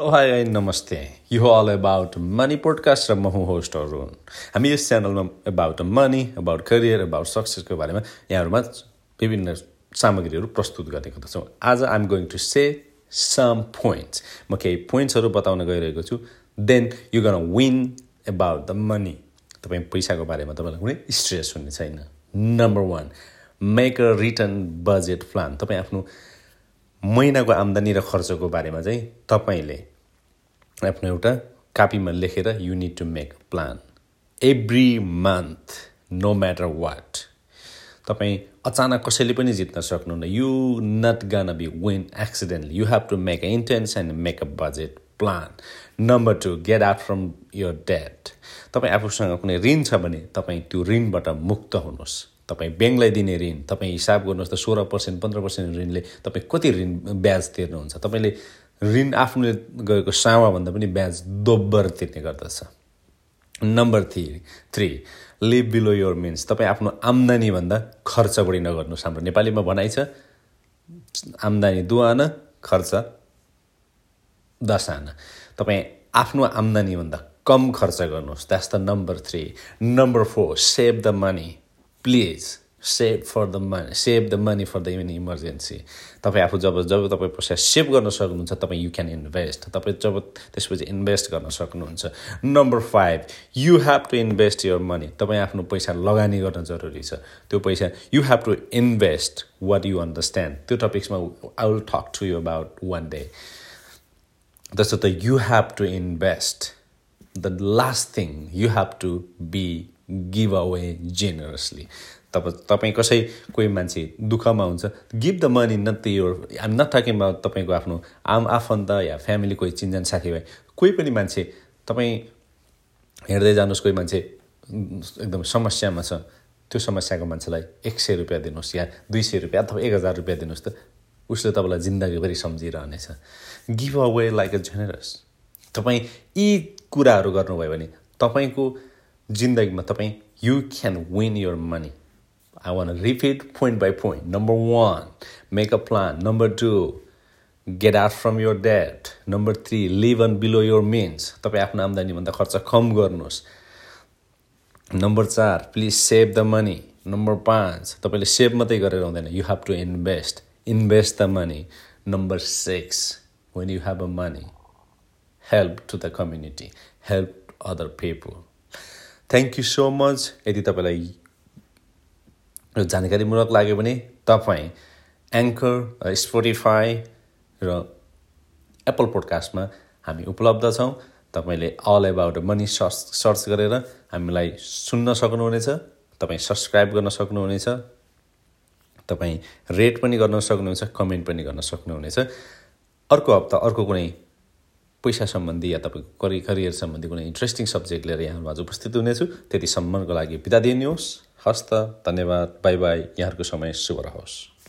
High नमस्ते। यो all about money podcast र म हुँ होस्ट अरुण। हामी यस च्यानलमा about money about career about सक्सेसको बारेमा यहाँहरूमा विभिन्न सामग्रीहरू प्रस्तुत गर्ने गर्दछौँ। आज I'm going to say some points म केही पोइन्ट्सहरू बताउन गइरहेको छु। Then you gonna win about the money तपाईँ पैसाको बारेमा तपाईँलाई कुनै स्ट्रेस हुने छैन। Number one make a written budget plan तपाईँ आफ्नो महिनाको आम्दानी र खर्चको बारेमा चाहिँ तपाईँले आफ्नो एउटा कापीमा लेखेर you need to make plan every month no matter what तपाईँ अचानक कसैले पनि जित्न सक्नुहुन्न। You not gonna be win accidentally you have to make a intense and make a budget plan number two get out from your debt तपाईँ आफूसँग कुनै ऋण छ भने तपाईँ त्यो ऋणबाट मुक्त हुनुहोस्। तपाईँ ब्याङ्कलाई दिने ऋण तपाईँ हिसाब गर्नुहोस् त सोह्र पर्सेन्ट पन्ध्र पर्सेन्ट ऋणले तपाईँ कति ऋण ब्याज तिर्नुहुन्छ। तपाईँले ऋण आफूले गएको सावाभन्दा पनि ब्याज दोब्बर तिर्ने गर्दछ। Number three three live below your means तपाईँ आफ्नो आम्दानीभन्दा खर्च बढी नगर्नुहोस्। हाम्रो नेपालीमा भनाइ छ आम्दानी दुआना खर्च दस आना। तपाईँ आफ्नो आम्दानीभन्दा कम खर्च गर्नुहोस्। That's the number three number four save the money please save for the money save the money for the even emergency तपाईँ आफू जब जब तपाईँ पैसा सेभ गर्न सक्नुहुन्छ तपाईँ यु क्यान इन्भेस्ट तपाईँ जब त्यसपछि इन्भेस्ट गर्न सक्नुहुन्छ. Number five you have to invest your money तपाईँ आफ्नो पैसा लगानी गर्न जरुरी छ. त्यो पैसा you have to invest what you understand त्यो टपिक्समा I will talk to you about one day जस्तो त you have to invest the last thing you have to be give away generously तब तपाईँ कसै कोही मान्छे दुःखमा हुन्छ। गिभ द मनी नट यो आम नट तपाईँको आफ्नो आम आफन्त या फ्यामिली कोही चिन्जान साथीभाइ कोही पनि मान्छे तपाईँ हेर्दै जानुहोस् कोही मान्छे एकदम समस्यामा छ। त्यो समस्याको मान्छेलाई एक सय रुपियाँ दिनुहोस् या दुई सय रुपियाँ अथवा एक हजार रुपियाँ दिनुहोस् त उसले तपाईँलाई जिन्दगीभरि सम्झिरहनेछ। Give away like a generous तपाईँ यी कुराहरू गर्नुभयो भने तपाईँको जिन्दगीमा तपाईँ you can win your money I want to repeat point by point. Number one, make a plan. Number two, get out from your debt. Number three, live on below your means. तपाईँ आफ्नो आम्दानीभन्दा खर्च कम गर्नुहोस् number चार please save the money number पाँच तपाईँले save मात्रै गरेर हुँदैन you have to invest invest the money number six when you have a money help to the community help other people thank you so much यदि तपाईँलाई र जानकारीमूलक लाग्यो भने तपाईँ एङ्कर स्पोटिफाई र एप्पल पोडकास्टमा हामी उपलब्ध छौँ। तपाईँले all about money search search गरेर हामीलाई सुन्न सक्नुहुनेछ तपाईँ सब्सक्राइब गर्न सक्नुहुनेछ तपाईँ रेट पनि गर्न सक्नुहुन्छ कमेन्ट पनि गर्न सक्नुहुनेछ। अर्को हप्ता अर्को कुनै पैसा सम्बन्धी या तपाईँको करि करियर सम्बन्धी कुनै इन्ट्रेस्टिङ सब्जेक्ट लिएर यहाँहरू आज उपस्थित हुनेछु। त्यति सम्मानको लागि बिदा दिनुहोस्। हस्त धन्यवाद। बाई बाई यहाँहरूको समय शुभ रहोस्।